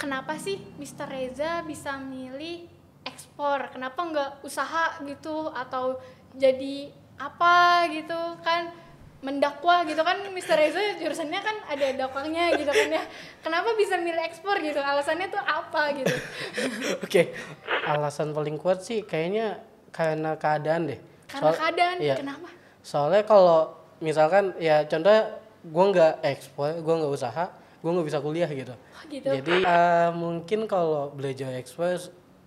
kenapa sih Mr. Reza bisa milih ekspor? Kenapa nggak usaha gitu atau jadi apa gitu kan mendakwah gitu kan Mr. Reza jurusannya kan ada dakwahnya gitu kan ya kenapa bisa milih ekspor gitu alasannya tuh apa gitu Oke, alasan paling kuat sih kayaknya karena keadaan deh. karena Soal- keadaan iya. kenapa Soalnya kalau misalkan ya contohnya gue nggak ekspor, gue nggak usaha, gue nggak bisa kuliah gitu. oh, gitu. Jadi eh, mungkin kalau belajar ekspor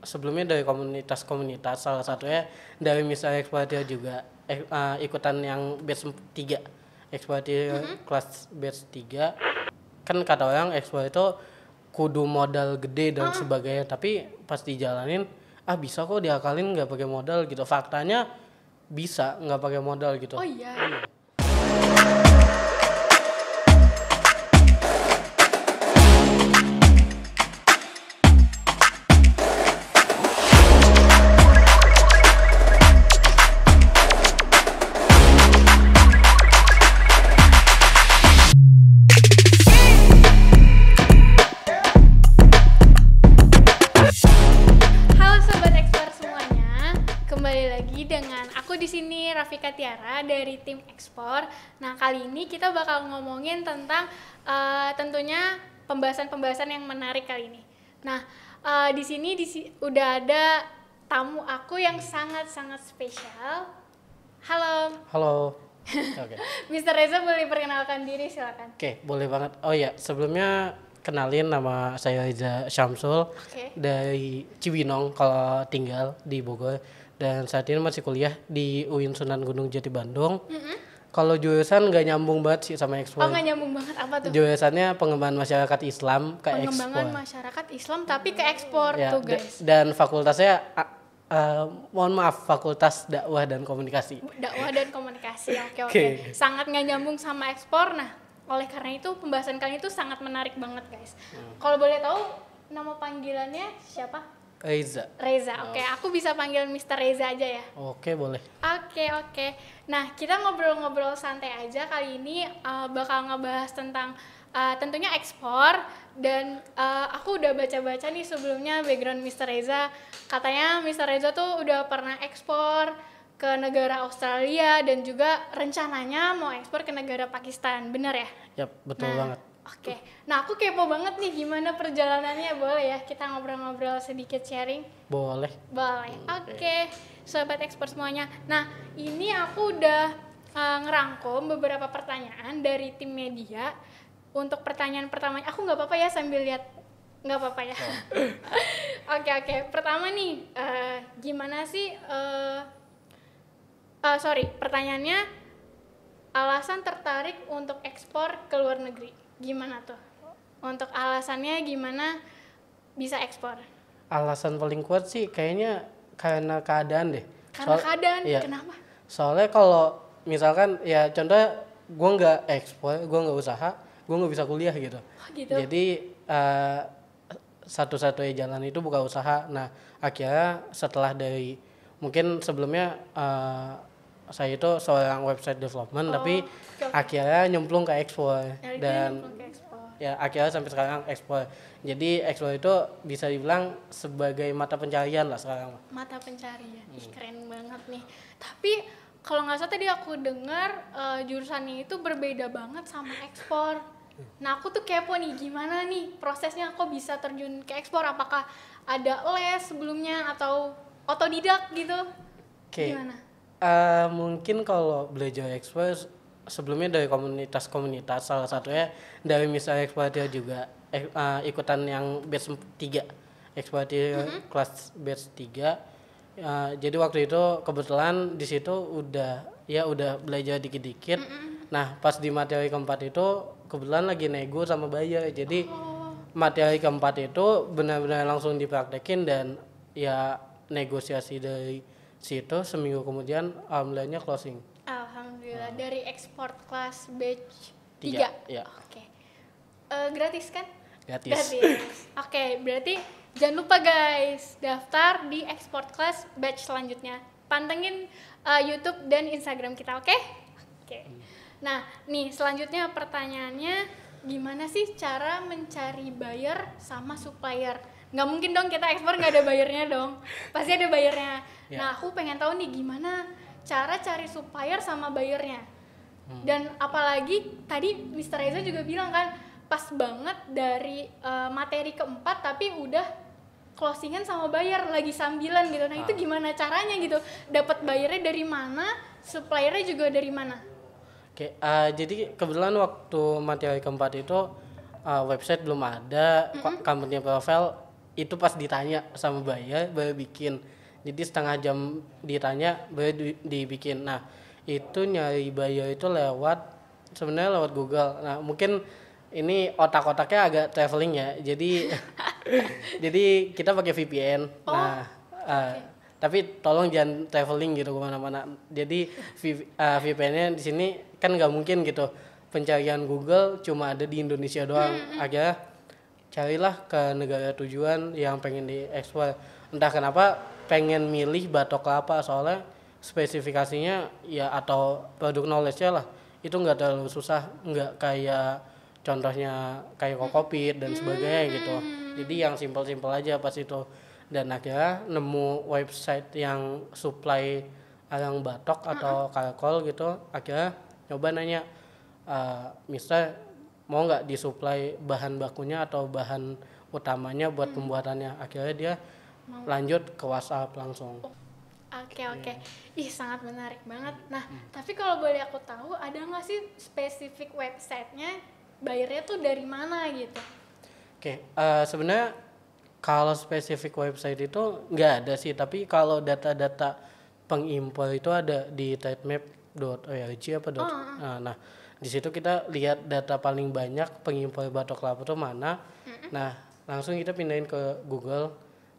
sebelumnya dari komunitas-komunitas salah satunya dari misalnya eksportir juga. Eh, eh, ikutan yang batch 3 eksportir kelas batch 3 kan kata orang ekspor itu kudu modal gede dan sebagainya. Tapi pas dijalanin ah bisa kok diakalin nggak pakai modal? gitu. Faktanya bisa nggak pakai modal gitu. Oh iya. Halo tim ekspor. Nah kali ini kita bakal ngomongin tentang eh, tentunya pembahasan-pembahasan yang menarik kali ini. Nah eh, di sini di udah ada tamu aku yang sangat-sangat spesial. Halo, halo oke Mr. Reza boleh perkenalkan diri silakan. Oke, boleh banget. Oh ya, sebelumnya kenalin nama saya Reza Syamsul Oke. dari Cibinong kalau tinggal di Bogor dan saat ini masih kuliah di UIN Sunan Gunung Jati Bandung. Kalau jurusan nggak nyambung banget sih sama Oh ekspor. nggak nyambung banget apa tuh? Jurusannya pengembangan masyarakat Islam ke Pengembangan ekspor. masyarakat Islam tapi ke ekspor Ya, tuh guys. dan fakultasnya ah, mohon maaf Fakultas Dakwah dan Komunikasi. dakwah dan komunikasi oke oke Oke. sangat nggak nyambung sama ekspor nah oleh karena itu pembahasan kali itu sangat menarik banget guys kalau boleh tahu nama panggilannya siapa Reza. Reza oke aku bisa panggil Mr. Reza aja ya Oke, boleh. Oke oke. Nah kita ngobrol-ngobrol santai aja kali ini uh, bakal ngebahas tentang uh, tentunya ekspor dan uh, aku udah baca-baca nih sebelumnya background Mr. Reza katanya Mr. Reza tuh udah pernah ekspor ke negara Australia dan juga rencananya mau ekspor ke negara Pakistan bener ya? Yap, betul Nah, banget. Oke, nah aku kepo banget nih gimana perjalanannya boleh ya kita ngobrol-ngobrol sedikit sharing? Boleh. Boleh. Oke, sobat ekspor semuanya. Nah, ini aku udah uh, ngerangkum beberapa pertanyaan dari tim media. Untuk pertanyaan pertama, aku nggak apa-apa ya sambil lihat nggak apa-apa ya. Oke oke. Pertama nih, uh, gimana sih? Uh, uh, sorry, pertanyaannya alasan tertarik untuk ekspor ke luar negeri. Gimana tuh? Untuk alasannya gimana bisa ekspor? Alasan paling kuat sih kayaknya karena keadaan deh. Karena Soal- keadaan, iya. kenapa? Soalnya kalau misalkan ya contohnya gue nggak ekspor, gue nggak usaha, gue nggak bisa kuliah gitu. Oh gitu. Jadi eh, satu-satunya jalan itu buka usaha. Nah akhirnya setelah dari mungkin sebelumnya eh, saya itu seorang website development, tapi Oh, oke, oke. akhirnya nyemplung ke ekspor Dari dan ke ya akhirnya sampai sekarang ekspor. Jadi ekspor itu bisa dibilang sebagai mata pencarian lah sekarang. mata pencarian Hmm. Ih, keren banget nih tapi kalau nggak salah tadi aku dengar eh, jurusannya itu berbeda banget sama ekspor nah aku tuh kepo nih gimana nih prosesnya kok bisa terjun ke ekspor apakah ada les sebelumnya atau otodidak gitu Oke. gimana Eh, mungkin kalau belajar ekspor sebelumnya dari komunitas-komunitas salah satunya dari misalnya eksportir juga. Eh, eh, ikutan yang batch 3 eksportir kelas batch 3 Eh, jadi waktu itu kebetulan di situ udah ya udah belajar dikit-dikit. Nah pas di materi keempat itu kebetulan lagi nego sama bayar jadi materi keempat itu benar-benar langsung dipraktekin dan ya negosiasi dari situ seminggu kemudian alhamdulillahnya closing alhamdulillah dari ekspor kelas batch Tiga, 3 ya. oke Eh, gratis kan gratis Gratis. Oke, berarti jangan lupa guys, daftar di export class batch selanjutnya. Pantengin uh, YouTube dan Instagram kita, oke? Oke. Nah, nih selanjutnya pertanyaannya gimana sih cara mencari buyer sama supplier? Nggak mungkin dong kita ekspor nggak ada bayarnya dong. Pasti ada bayarnya. Ya. Nah, aku pengen tahu nih gimana cara cari supplier sama bayarnya. Dan apalagi tadi Mr. Reza juga bilang kan pas banget dari eh, materi keempat tapi udah closingan sama bayar lagi sambilan gitu. Nah, itu Ah. gimana caranya gitu? Dapat bayarnya dari mana? Suppliernya juga dari mana? Oke, eh, jadi kebetulan waktu materi keempat itu eh, website belum ada, ko- company profile itu pas ditanya sama buyer baru bikin. Jadi setengah jam ditanya baru di- dibikin. Nah itu nyari buyer itu lewat sebenarnya lewat Google. Nah mungkin ini otak-otaknya agak traveling ya. Jadi jadi kita pakai VPN. Nah eh, tapi tolong jangan traveling gitu ke mana-mana jadi V- uh, VPN-nya di sini kan nggak mungkin gitu pencarian Google cuma ada di Indonesia doang akhirnya carilah ke negara tujuan yang pengen diekspor. Entah kenapa pengen milih batok kelapa soalnya spesifikasinya ya atau produk knowledge-nya lah. Itu nggak terlalu susah nggak kayak contohnya kayak kokopit dan sebagainya gitu. jadi yang simpel-simpel aja pas itu. Dan akhirnya nemu website yang supply ayam batok atau kalkol gitu akhirnya nyoba nanya eh Mister mau nggak disuplai bahan bakunya atau bahan utamanya buat pembuatannya? Akhirnya dia lanjut ke WhatsApp langsung. Oke oke, ih sangat menarik banget. Nah, tapi kalau boleh aku tahu, ada nggak sih spesifik websitenya bayarnya tuh dari mana gitu? Oke, eh, sebenarnya kalau spesifik website itu nggak ada sih, tapi kalau data-data pengimpor itu ada di tratemap.org apa dot. Nah, nah, di situ kita lihat data paling banyak pengimpor batok kelapa itu mana. Nah, langsung kita pindahin ke Google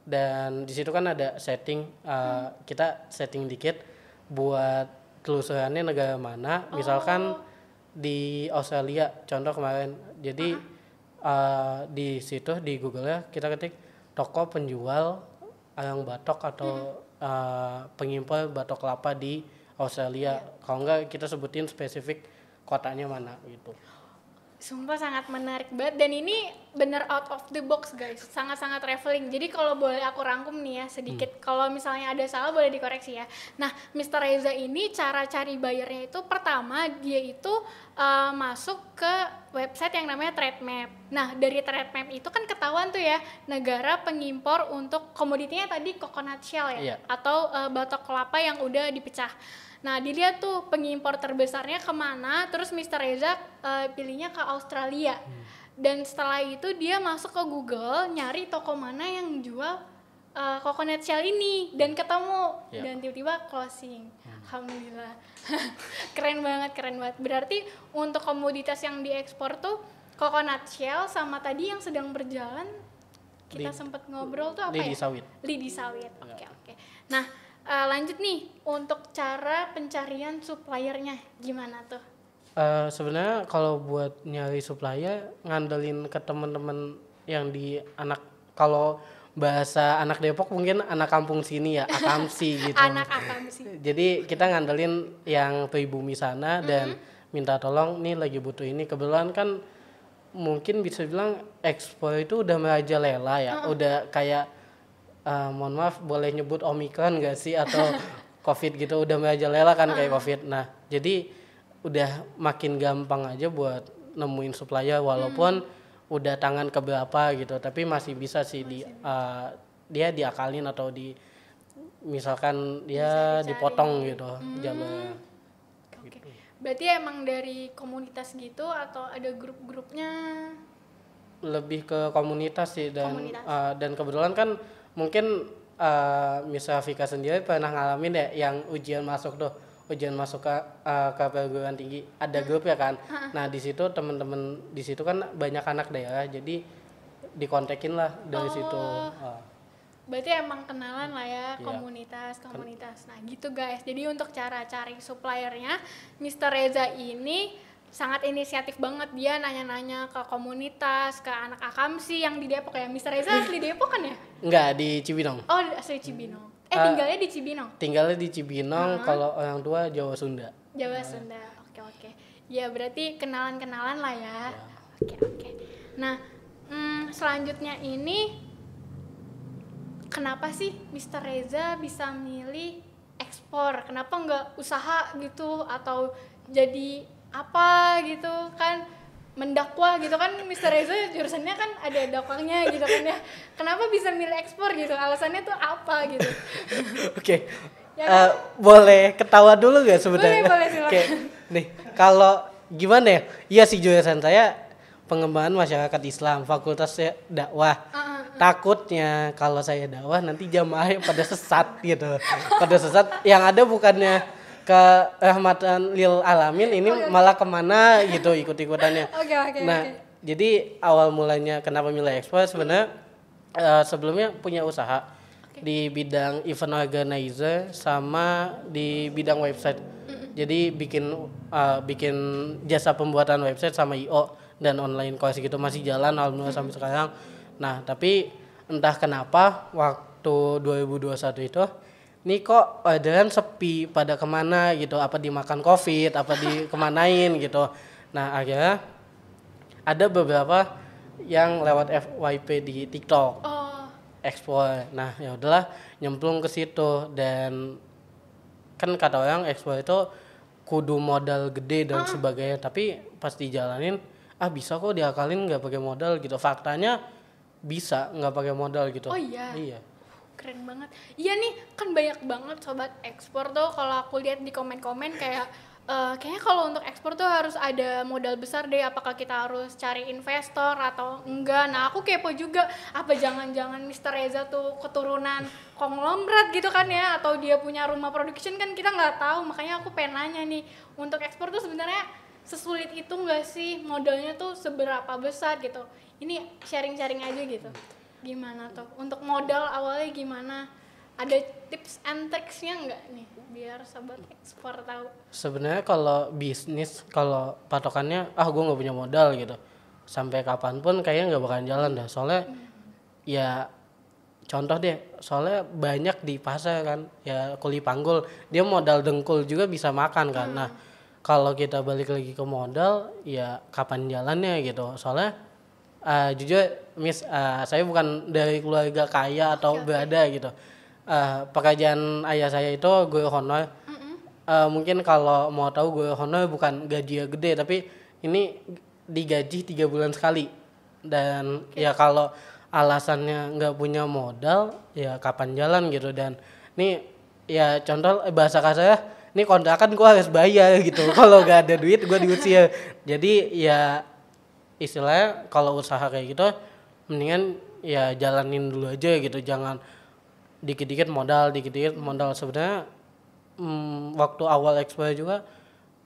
dan di situ kan ada setting eh, kita setting dikit buat telusurannya negara mana. Misalkan di Australia contoh kemarin. Jadi eh, di situ di Google ya kita ketik toko penjual ayam batok atau eh, pengimpor batok kelapa di Australia. Kalau enggak kita sebutin spesifik kotanya mana gitu. Sumpah sangat menarik banget dan ini bener out of the box guys, sangat-sangat traveling. Jadi kalau boleh aku rangkum nih ya sedikit, kalau misalnya ada salah boleh dikoreksi ya. Nah, Mr. Reza ini cara cari bayarnya itu pertama dia itu uh, masuk ke website yang namanya TradeMap. Nah, dari TradeMap itu kan ketahuan tuh ya negara pengimpor untuk komoditinya tadi coconut shell ya Iya. atau uh, batok kelapa yang udah dipecah. Nah, dilihat tuh pengimpor terbesarnya ke mana, terus Mr. Reza eh, pilihnya ke Australia. Dan setelah itu dia masuk ke Google, nyari toko mana yang jual eh, coconut shell ini, dan ketemu. Ya. Dan tiba-tiba closing. Alhamdulillah. keren banget, keren banget. Berarti untuk komoditas yang diekspor tuh coconut shell sama tadi yang sedang berjalan, kita sempat ngobrol tuh apa lidi ya? sawit. Lidi sawit. Oke, oke. Nah, eh, lanjut nih untuk cara pencarian suppliernya gimana tuh? Eh, sebenarnya kalau buat nyari supplier ngandelin ke teman-teman yang di anak kalau bahasa anak Depok mungkin anak kampung sini ya akamsi gitu. Anak apa sih? Jadi kita ngandelin yang pribumi sana dan Mm-hmm. minta tolong nih lagi butuh ini. Kebetulan kan mungkin bisa bilang ekspor itu udah merajalela ya, udah kayak eh, mohon maaf boleh nyebut omikron gak sih atau covid gitu udah merajalela kan kayak covid. Nah jadi udah makin gampang aja buat nemuin supplier walaupun udah tangan keberapa gitu, tapi masih bisa sih di eh, dia diakalin atau di misalkan dia dipotong gitu jalurnya. Oke. Berarti emang dari komunitas gitu atau ada grup-grupnya? lebih ke komunitas sih dan Komunitas. uh, dan kebetulan kan mungkin uh, Misa Vika sendiri pernah ngalamin ya yang ujian masuk tuh ujian masuk ke uh, ke perguruan tinggi ada grup ya kan nah di situ teman-teman di situ kan banyak anak daerah jadi dikontekin lah dari situ Uh, Berarti emang kenalan lah ya Iya. komunitas komunitas. Nah gitu guys. Jadi untuk cara cari suppliernya, Mr. Reza ini sangat inisiatif banget dia nanya-nanya ke komunitas, ke anak akamsi yang di Depok ya. Mr. Reza asli Depok kan ya? enggak di Cibinong Oh asli Cibinong. Eh Ah. tinggalnya di Cibinong. tinggalnya di Cibinong kalau orang tua Jawa Sunda Jawa Sunda. Oke oke. Ya berarti kenalan-kenalan lah ya. Oke oke. Nah, mm, selanjutnya ini kenapa sih Mr. Reza bisa milih ekspor? Kenapa nggak usaha gitu atau jadi apa gitu kan mendakwah gitu kan Mr. Reza jurusannya kan ada dakwahnya gitu kan ya. Kenapa bisa milih ekspor gitu? Alasannya tuh apa gitu? Oke. Ya Eh, boleh ketawa dulu gak sebenarnya? Boleh, boleh, silakan. Oke. Nih, kalau gimana ya? Iya sih jurusan saya pengembangan masyarakat Islam, fakultasnya dakwah. Ah, ah, Takutnya kalau saya dakwah nanti jamaahnya pada sesat gitu. pada sesat yang ada bukannya ke rahmatan lil alamin ini malah ke mana gitu ikut-ikutannya. Oke oke nah, oke. jadi awal mulanya kenapa milih ekspor sebenarnya eh, sebelumnya punya usaha di bidang event organizer sama di bidang website. Jadi bikin eh, bikin jasa pembuatan website sama IO dan online course gitu masih jalan alhamdulillah sampai sekarang. Nah, tapi entah kenapa waktu 2021 itu ini kok orderan sepi pada ke mana gitu? Apa dimakan covid? Apa di kemanain? gitu. Nah akhirnya ada beberapa yang lewat FYP di TikTok Oh, ekspor nah ya udahlah nyemplung ke situ. Dan kan kata orang ekspor itu kudu modal gede dan sebagainya. Tapi pas dijalanin ah bisa kok diakalin nggak pakai modal? gitu. Faktanya bisa nggak pakai modal gitu. Oh iya? iya keren banget. Iya nih, kan banyak banget sobat ekspor tuh kalau aku lihat di komen-komen kayak eh, kayaknya kalau untuk ekspor tuh harus ada modal besar deh. Apakah kita harus cari investor atau enggak? Nah, aku kepo juga. Apa jangan-jangan Mr. Reza tuh keturunan konglomerat gitu kan ya? Atau dia punya rumah production kan kita nggak tahu. Makanya aku pengen nanya nih, untuk ekspor tuh sebenarnya sesulit itu nggak sih? Modalnya tuh seberapa besar gitu? Ini sharing-sharing aja gitu. Gimana tuh? Untuk modal awalnya gimana? Ada tips and tricksnya nggak nih? Biar sobat ekspor tahu. sebenarnya kalau bisnis kalau patokannya ah gue nggak punya modal gitu sampai kapan pun kayaknya nggak bakalan jalan dah soalnya ya contoh deh soalnya banyak di pasar kan ya kuli panggul dia modal dengkul juga bisa makan kan nah kalau kita balik lagi ke modal ya kapan jalannya gitu soalnya eh, jujur miss eh, saya bukan dari keluarga kaya atau berada gitu. Eh, pekerjaan ayah saya itu gue honor. Eh, mungkin kalau mau tahu gue honor bukan gaji gede tapi ini digaji tiga bulan sekali. Dan ya kalau alasannya nggak punya modal ya kapan jalan gitu. Dan ini ya contoh bahasa kasarnya ini kontrakan gue harus bayar gitu. Kalau nggak ada duit gue diusir. Jadi ya istilahnya kalau usaha kayak gitu mendingan ya jalanin dulu aja gitu. Jangan dikit-dikit modal dikit-dikit modal. Sebenarnya mm, waktu awal ekspor juga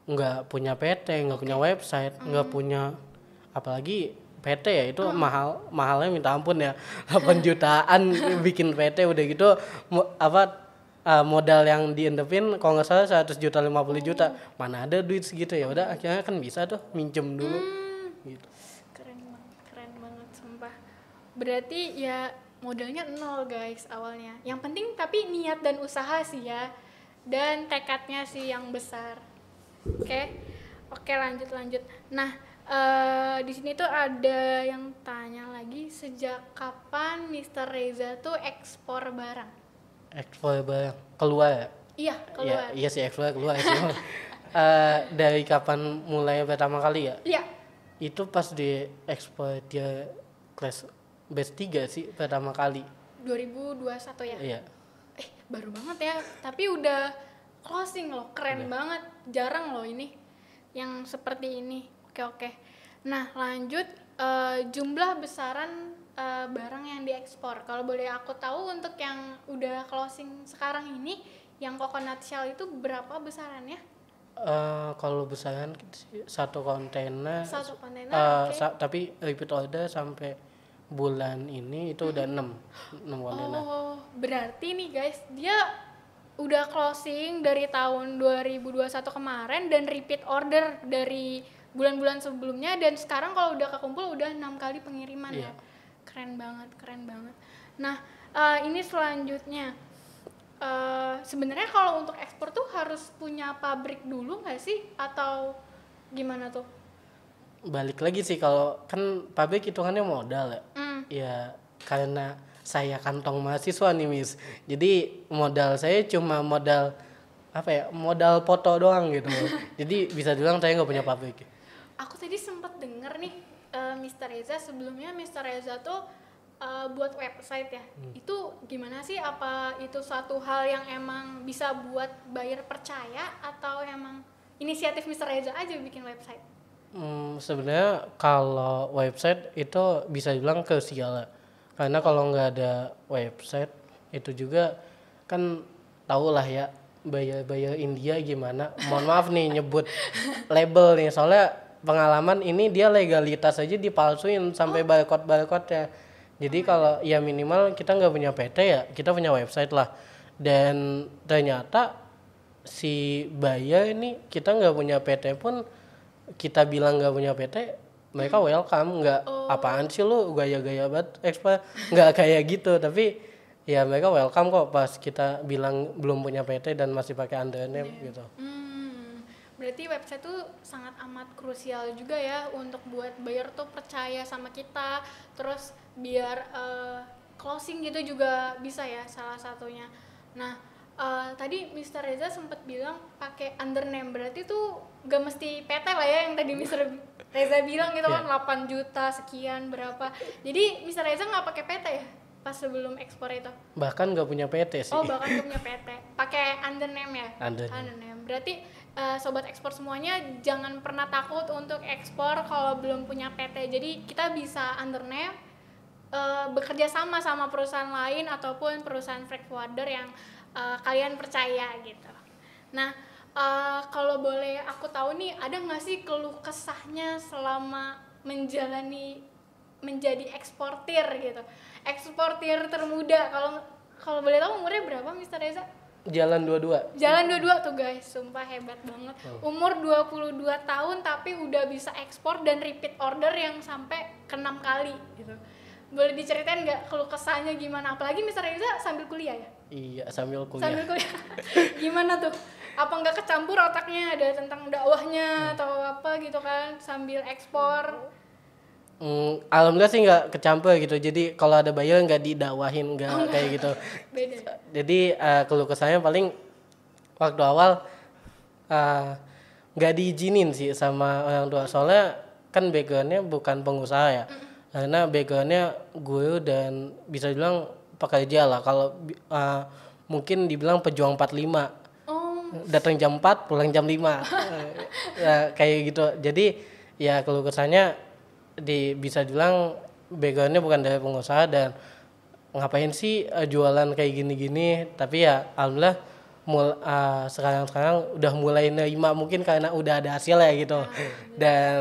nggak punya PT nggak punya website nggak punya apalagi PT ya itu mahal mahalnya minta ampun ya. 8 jutaan bikin PT udah gitu mo- apa uh, modal yang diendepin kalau nggak salah 100 juta 50 juta. Mana ada duit segitu ya udah akhirnya kan bisa tuh minjem dulu. Gitu Keren banget, keren banget sumpah. Berarti ya modalnya nol guys awalnya. Yang penting tapi niat dan usaha sih ya. Dan tekadnya sih yang besar. Oke. Oke, lanjut lanjut. Nah, eh di sini tuh ada yang tanya lagi sejak kapan Mr. Reza tuh ekspor barang? ekspor barang keluar ya Iya, keluar. Iya, iya sih ekspor keluar. Eh, dari kapan mulai pertama kali ya? Iya. Itu pas di ekspor dia kelas base 3 sih pertama kali. 2021 ya. Iya. Eh, baru banget ya. Tapi udah closing loh, keren banget. Jarang loh ini yang seperti ini. Oke, oke. Nah, lanjut eh, jumlah besaran eh, barang yang diekspor. Kalau boleh aku tahu untuk yang udah closing sekarang ini, yang coconut shell itu berapa besarannya? Eh, kalau besaran satu kontainer Satu kontainer, oke. sa- tapi repeat order sampai bulan ini itu udah 6 6 kontainer. Oh, berarti nih guys, dia udah closing dari tahun 2021 kemarin dan repeat order dari bulan-bulan sebelumnya dan sekarang kalau udah kekumpul udah enam kali pengiriman ya. Iya. Keren banget, keren banget. Nah, eh, ini selanjutnya eh, sebenarnya kalau untuk ekspor tuh harus punya pabrik dulu nggak sih atau gimana tuh? Balik lagi sih kalau kan pabrik hitungannya modal ya Hmm. ya karena saya kantong mahasiswa nih Miss jadi modal saya cuma modal apa ya modal foto doang gitu jadi bisa dibilang saya nggak punya pabrik Aku tadi sempat denger nih eh, Mr. Reza sebelumnya Mr. Reza tuh eh, buat website ya. Itu gimana sih? Apa itu suatu hal yang emang bisa buat buyer percaya atau emang inisiatif Mr. Reza aja bikin website? Hmm, sebenarnya kalau website itu bisa dibilang krusial ya. Karena kalau nggak ada website itu juga kan tau lah ya bayar-bayar India gimana. Mohon maaf nih nyebut label nih soalnya pengalaman ini dia legalitas aja dipalsuin sampai barcode barcode ya. Jadi kalau ya minimal kita nggak punya PT ya kita punya website lah. Dan ternyata si buyer ini kita nggak punya PT pun kita bilang nggak punya PT mereka welcome. Nggak apaan sih lu? Gaya-gaya banget ekspor nggak kayak gitu tapi ya mereka welcome kok pas kita bilang belum punya PT dan masih pakai under name gitu. Hmm, berarti website tuh sangat amat krusial juga ya untuk buat buyer tuh percaya sama kita, terus biar eh, closing gitu juga bisa ya salah satunya. Nah, eh, tadi Mr. Reza sempat bilang pakai undername, berarti tuh gak mesti PT lah ya yang tadi Mr. Reza bilang gitu kan 8 juta sekian berapa. Jadi Mr. Reza nggak pakai PT ya pas sebelum ekspor itu? bahkan nggak punya PT sih Oh bahkan gak punya PT, pakai undername ya? Undername. Undername. Berarti eh, sobat ekspor semuanya jangan pernah takut untuk ekspor kalau belum punya PT. Jadi kita bisa undername eh, bekerja sama sama perusahaan lain ataupun perusahaan freight forwarder yang eh, kalian percaya gitu. Nah eh, kalau boleh aku tahu nih ada nggak sih keluh kesahnya selama menjalani menjadi eksportir gitu eksportir termuda kalau kalau boleh tahu umurnya berapa Mr. Reza? jalan dua-dua Jalan dua-dua tuh guys, sumpah hebat banget. Umur 22 tahun tapi udah bisa ekspor dan repeat order yang sampai ke 6 kali gitu. Boleh diceritain nggak keluh kesahnya gimana? Apalagi Mr. Reza sambil kuliah ya? iya sambil Sambil kuliah kuliah. gimana tuh? Apa nggak kecampur otaknya? Ada tentang dakwahnya atau apa gitu kan sambil ekspor? Hmm, alhamdulillah sih nggak kecampur gitu. Jadi kalau ada buyer nggak didakwahin nggak kayak gitu. Beda. jadi eh, keluh kesahnya paling waktu awal eh, nggak diizinin sih sama orang tua. Soalnya kan backgroundnya bukan pengusaha ya. Karena backgroundnya guru dan bisa bilang pekerja lah. Kalau eh, mungkin dibilang pejuang 45 Oh, datang jam 4 pulang jam 5 ya, kayak gitu. Jadi ya keluh kesahnya di bisa bilang backgroundnya bukan dari pengusaha dan ngapain sih eh, jualan kayak gini-gini. Tapi ya alhamdulillah mul eh, sekarang-sekarang udah mulai nerima mungkin karena udah ada hasil ya gitu. Dan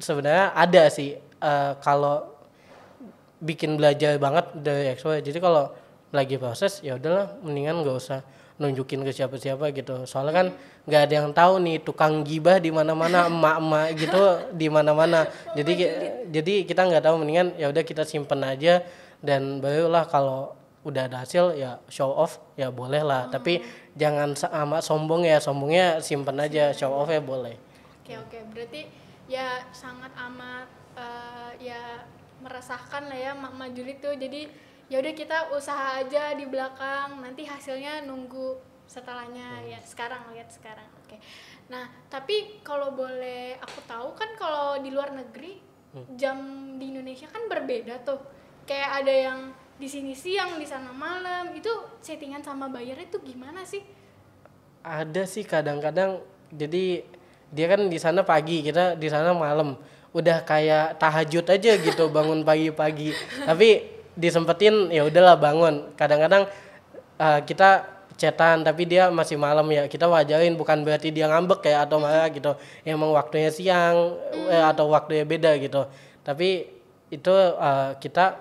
sebenarnya ada sih eh, kalau bikin belajar banget dari ekspor jadi kalau lagi proses ya udahlah mendingan nggak usah nunjukin ke siapa-siapa gitu. Soalnya kan nggak ada yang tahu nih tukang gibah di mana-mana emak-emak gitu di mana-mana. Jadi jadi kita nggak tahu mendingan ya udah kita simpen aja dan barulah kalau udah ada hasil ya show off ya boleh lah. Tapi jangan sa- amat sombong ya sombongnya simpen aja show off ya boleh. Oke oke, berarti ya sangat amat eh, ya meresahkan lah ya Mak Mak Juli tuh. Jadi ya udah kita usaha aja di belakang, nanti hasilnya nunggu setelahnya ya sekarang lihat sekarang. Oke. Nah tapi kalau boleh aku tahu kan kalau di luar negeri jam di Indonesia kan berbeda tuh. Kayak ada yang di sini siang, di sana malam. Itu settingan sama bayarnya tuh gimana sih? ada sih kadang-kadang jadi dia kan di sana pagi kita di sana malam udah kayak tahajud aja gitu bangun pagi-pagi tapi disempetin ya udahlah bangun kadang-kadang uh, kita cetan tapi dia masih malam ya kita wajarin bukan berarti dia ngambek kayak atau marah gitu emang waktunya siang eh, atau waktunya beda gitu tapi itu uh, kita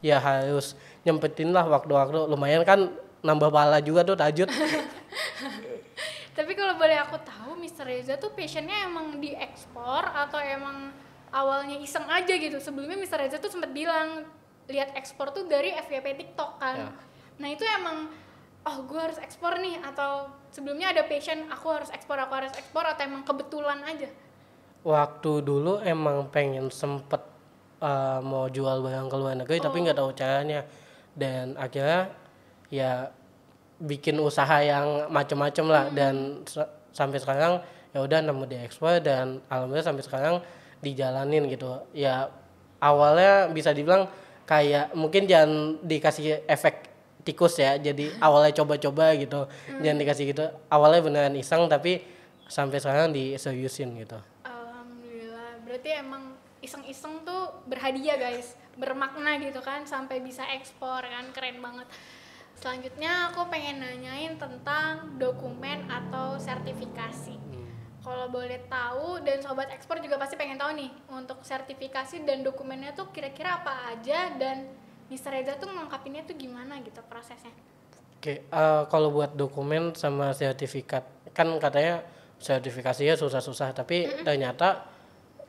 ya harus nyempetin lah waktu-waktu lumayan kan nambah pahala juga tuh tahajud Tapi kalau boleh aku tahu, Mr. Reza tuh passionnya emang di ekspor atau emang awalnya iseng aja gitu. Sebelumnya Mr. Reza tuh sempat bilang lihat ekspor tuh dari FYP TikTok kan. Ya. Nah itu emang oh gue harus ekspor nih atau sebelumnya ada passion aku harus ekspor aku harus ekspor atau emang kebetulan aja. waktu dulu emang pengen sempet uh, mau jual barang ke luar negeri tapi nggak tahu caranya dan akhirnya ya bikin usaha yang macem-macem lah dan sa- sampai sekarang ya udah nemu di ekspor dan alhamdulillah sampai sekarang dijalanin gitu ya awalnya bisa dibilang kayak mungkin jangan dikasih efek tikus ya jadi awalnya coba-coba gitu jangan dikasih gitu awalnya beneran iseng tapi sampai sekarang diseriusin gitu Alhamdulillah. Berarti emang iseng-iseng tuh berhadiah guys, bermakna gitu kan sampai bisa ekspor kan keren banget. Selanjutnya aku pengen nanyain tentang dokumen atau sertifikasi. Kalau boleh tahu dan sobat ekspor juga pasti pengen tahu nih untuk sertifikasi dan dokumennya tuh kira-kira apa aja dan Mr. Reza tuh melengkapinya tuh gimana gitu prosesnya. Oke, eh, kalau buat dokumen sama sertifikat, kan katanya sertifikasinya susah-susah, tapi ternyata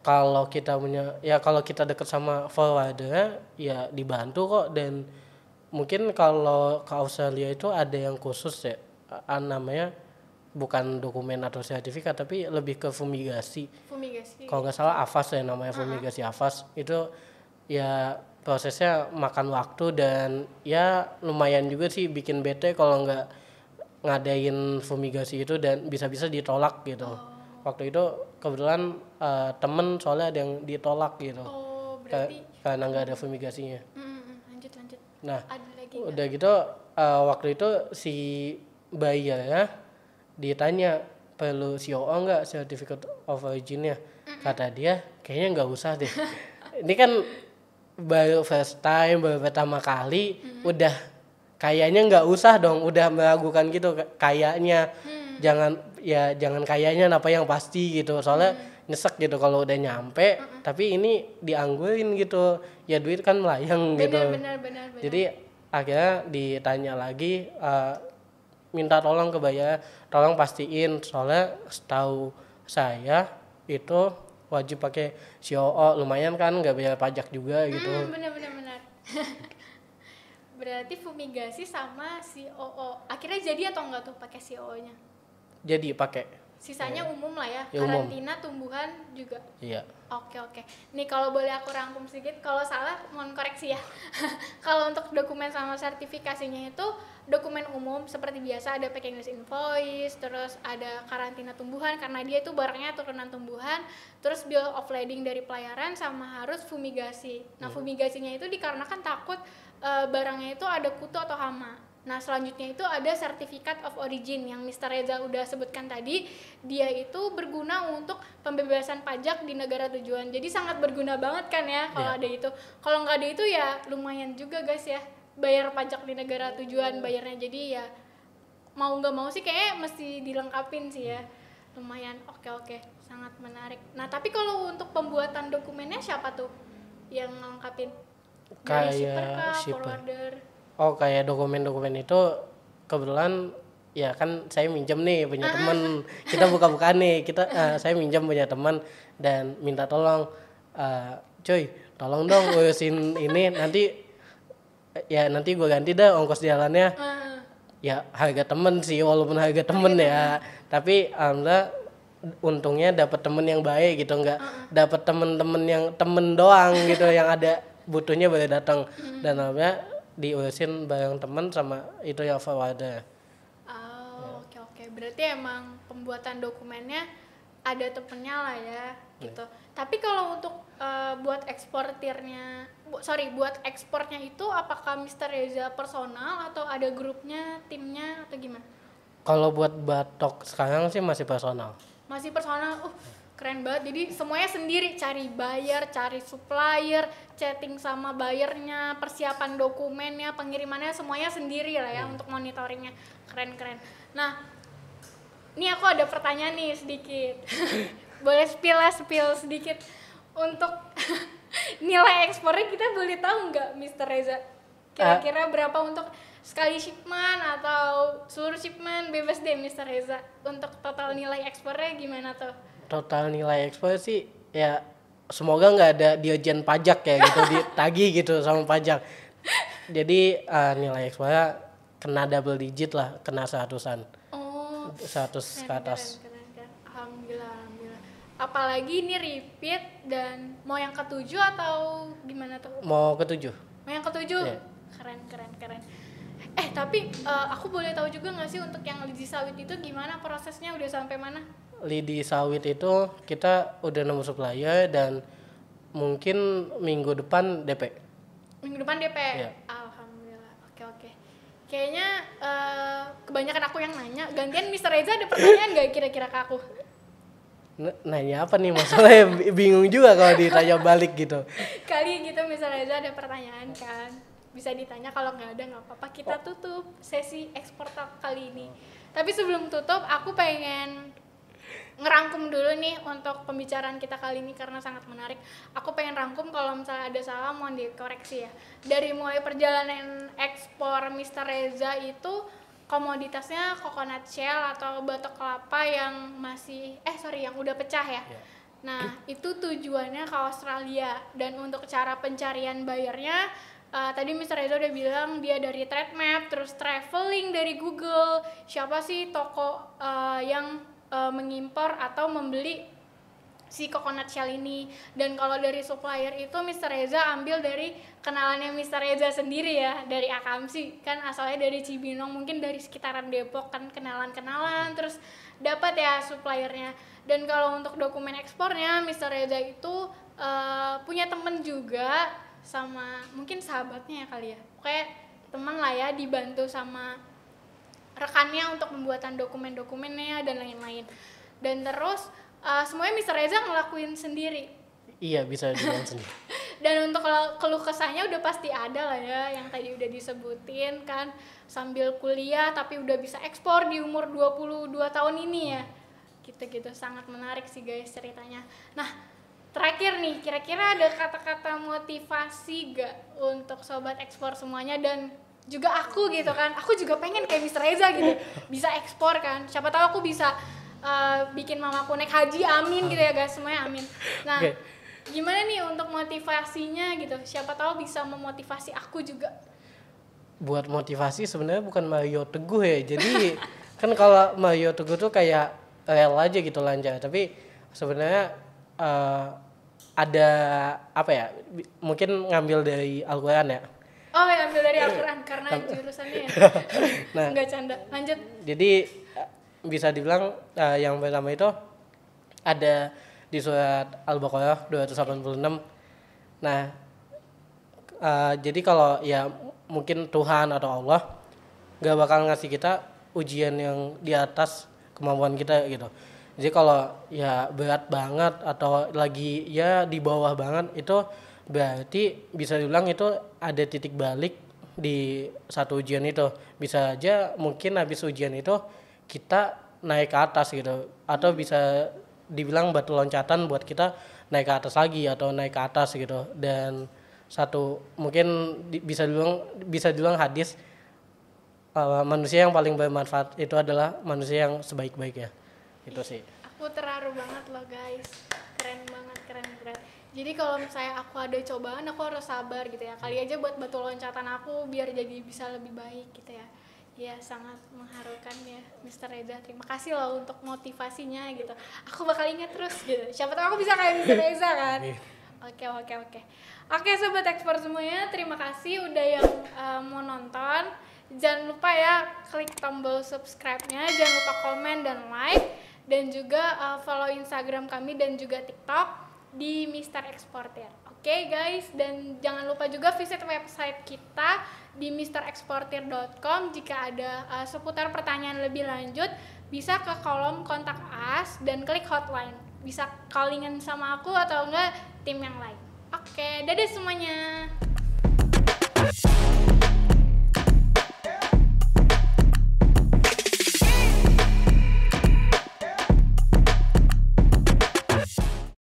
kalau kita punya, ya kalau kita deket sama forwarder, ya dibantu kok dan mungkin kalau ke Australia itu ada yang khusus ya, namanya bukan dokumen atau sertifikat, tapi lebih ke fumigasi. Fumigasi. Kalau nggak salah AFAS ya namanya fumigasi AFAS itu ya prosesnya makan waktu dan ya lumayan juga sih bikin bete kalau nggak ngadain fumigasi itu dan bisa-bisa ditolak gitu. Waktu itu kebetulan eh, temen soalnya ada yang ditolak gitu Oh, berarti karena nggak ada fumigasinya. Mm, mm, mm. lanjut lanjut. Nah Ada lagi udah gitu eh, waktu itu si buyer ya ditanya perlu COO nggak certificate of originnya? Kata dia kayaknya nggak usah deh. Ini kan baru first time baru pertama kali udah kayaknya nggak usah dong udah meragukan gitu kayaknya. Jangan ya jangan kayaknya apa yang pasti gitu. Soalnya nyesek gitu kalau udah nyampe tapi ini dianggurin gitu. Ya duit kan melayang gitu. benar benar benar benar. jadi akhirnya ditanya lagi eh, minta tolong ke bayar, tolong pastiin soalnya setahu saya itu wajib pakai COO lumayan kan nggak bayar pajak juga gitu. Hmm, benar benar benar. Berarti fumigasi sama COO. Akhirnya jadi atau enggak tuh pakai COO-nya? Jadi pakai. Sisanya umum lah ya. Ya, umum. Karantina tumbuhan juga. Iya. Oke oke. Nih kalau boleh aku rangkum sedikit, kalau salah mohon koreksi ya. kalau untuk dokumen sama sertifikasinya itu dokumen umum seperti biasa ada packing list invoice, terus ada karantina tumbuhan karena dia itu barangnya turunan tumbuhan, terus bill of lading dari pelayaran sama harus fumigasi. Nah fumigasinya itu dikarenakan takut eh, barangnya itu ada kutu atau hama. Nah, selanjutnya itu ada sertifikat of origin yang Mr. Reza udah sebutkan tadi. Dia itu berguna untuk pembebasan pajak di negara tujuan. Jadi sangat berguna banget kan ya kalau Iya. ada itu. Kalau nggak ada itu ya lumayan juga guys ya bayar pajak di negara tujuan bayarnya. Jadi ya mau nggak mau sih kayaknya mesti dilengkapin sih ya. Lumayan. Oke oke, sangat menarik. Nah, tapi kalau untuk pembuatan dokumennya siapa tuh yang ngelengkapin? Dari shipper Kayak kah, shipper. forwarder? Oh kayak dokumen-dokumen itu kebetulan ya kan saya minjem nih punya temen. Kita buka-buka nih kita eh, saya minjem punya teman dan minta tolong. Eh, cuy tolong dong urusin ini nanti ya nanti gue ganti dah ongkos jalannya. Ah. ya harga temen sih walaupun harga temen ya. tapi alhamdulillah untungnya dapat temen yang baik gitu nggak dapat temen-temen yang temen doang gitu yang ada butuhnya baru datang. Dan alhamdulillah diurusin bareng temen sama itu yang forwarder Oh, oke oke. Berarti emang pembuatan dokumennya ada temennya lah ya, gitu. Tapi kalau untuk eh, buat eksportirnya, bu- sorry, buat ekspornya itu apakah Mr. Reza personal atau ada grupnya, timnya atau gimana? kalau buat batok sekarang sih masih personal Masih personal, uh keren banget. Jadi semuanya sendiri, cari buyer, cari supplier, chatting sama buyernya, persiapan dokumennya, pengirimannya semuanya sendiri lah ya untuk monitoringnya. Keren keren. Nah, ini aku ada pertanyaan nih sedikit. boleh spill lah, spill sedikit untuk nilai ekspornya kita boleh tahu nggak, Mr. Reza? Kira-kira berapa untuk sekali shipment atau seluruh shipment bebas deh, Mr. Reza. Untuk total nilai ekspornya gimana tuh? Total nilai ekspor sih ya semoga nggak ada dirjen pajak ya gitu ditagi gitu sama pajak jadi eh, nilai ekspornya kena double digit lah kena seratusan Oh, seratus ke atas keren, keren, keren. Alhamdulillah, alhamdulillah. apalagi ini repeat dan mau yang ketujuh atau gimana tuh Mau ketujuh. mau yang ketujuh Iya. keren keren keren eh tapi eh, aku boleh tahu juga nggak sih untuk yang lidi sawit itu gimana prosesnya udah sampai mana Lidi sawit itu kita udah nemu supplier dan mungkin minggu depan DP. minggu depan DP Iya. alhamdulillah oke oke kayaknya eh, kebanyakan aku yang nanya gantian Mr. Reza ada pertanyaan nggak kira-kira ke aku N- nanya apa nih masalahnya bingung juga kalau ditanya balik gitu. kali gitu Mr. Reza ada pertanyaan kan bisa ditanya kalau nggak ada nggak apa-apa kita tutup sesi ekspor talk kali ini tapi sebelum tutup aku pengen ngerangkum dulu nih untuk pembicaraan kita kali ini karena sangat menarik. Aku pengen rangkum kalau misalnya ada salah mohon dikoreksi ya. Dari mulai perjalanan ekspor Mr. Reza itu komoditasnya coconut shell atau batok kelapa yang masih eh sorry yang udah pecah ya. Iya. Nah, itu tujuannya ke Australia dan untuk cara pencarian bayarnya eh, tadi Mr. Reza udah bilang dia dari Trade Map, terus traveling dari Google. Siapa sih toko eh, yang eh, mengimpor atau membeli si coconut shell ini dan kalau dari supplier itu Mr. Reza ambil dari kenalannya Mr. Reza sendiri ya dari Akamsi kan asalnya dari Cibinong mungkin dari sekitaran Depok kan kenalan-kenalan terus dapat ya suppliernya dan kalau untuk dokumen ekspornya Mr. Reza itu eh, punya temen juga sama mungkin sahabatnya ya kali ya kayak teman lah ya dibantu sama rekannya untuk pembuatan dokumen-dokumennya dan lain-lain. Dan terus uh, semuanya Mr. Reza ngelakuin sendiri. Iya bisa dibilang sendiri. dan untuk kalau keluh kesahnya udah pasti ada lah ya yang tadi udah disebutin kan. Sambil kuliah tapi udah bisa ekspor di umur 22 tahun ini ya. Gitu-gitu sangat menarik sih guys ceritanya. Nah terakhir nih kira-kira ada kata-kata motivasi gak untuk sobat ekspor semuanya? Dan juga aku gitu kan aku juga pengen kayak Mr. Reza gitu bisa ekspor kan siapa tahu aku bisa uh, bikin mamaku naik haji amin gitu ya guys semuanya amin nah Oke. gimana nih untuk motivasinya gitu siapa tahu bisa memotivasi aku juga Buat motivasi sebenarnya bukan Mario Teguh ya. Jadi kan kalau Mario Teguh tuh kayak rel aja gitu lancar. Tapi sebenarnya eh, ada apa ya? Mungkin ngambil dari Al-Qur'an ya. Oh ya ambil dari Al-Quran karena jurusannya ya Nah. nggak canda lanjut Jadi eh, bisa dibilang eh, yang pertama itu ada di surat Al-Baqarah 286. Nah, eh, jadi kalau ya mungkin Tuhan atau Allah nggak bakal ngasih kita ujian yang di atas kemampuan kita gitu. Jadi kalau ya berat banget atau lagi ya di bawah banget itu berarti bisa dibilang itu ada titik balik di satu ujian itu. Bisa aja mungkin habis ujian itu kita naik ke atas gitu. Atau bisa dibilang batu loncatan buat kita naik ke atas lagi atau naik ke atas gitu. Dan satu mungkin di- bisa dibilang bisa dibilang hadis uh, manusia yang paling bermanfaat itu adalah manusia yang sebaik-baiknya itu sih. Aku terharu banget loh guys. Keren banget jadi kalau misalnya aku ada cobaan aku harus sabar gitu ya kali aja buat batu loncatan aku biar jadi bisa lebih baik gitu ya ya sangat mengharukan ya Mr. Reza terima kasih loh untuk motivasinya gitu aku bakal ingat terus gitu siapa tahu aku bisa kayak Mr. Reza kan Oke oke oke. Oke sobat ekspor semuanya, terima kasih udah yang uh, mau nonton. Jangan lupa ya klik tombol subscribe-nya, jangan lupa komen dan like dan juga uh, follow Instagram kami dan juga TikTok di Mister Exporter. Oke guys, dan jangan lupa juga visit website kita di misterexporter.com jika ada uh, seputar pertanyaan lebih lanjut bisa ke kolom kontak us dan klik hotline bisa callingan sama aku atau enggak tim yang lain. Oke, dadah semuanya.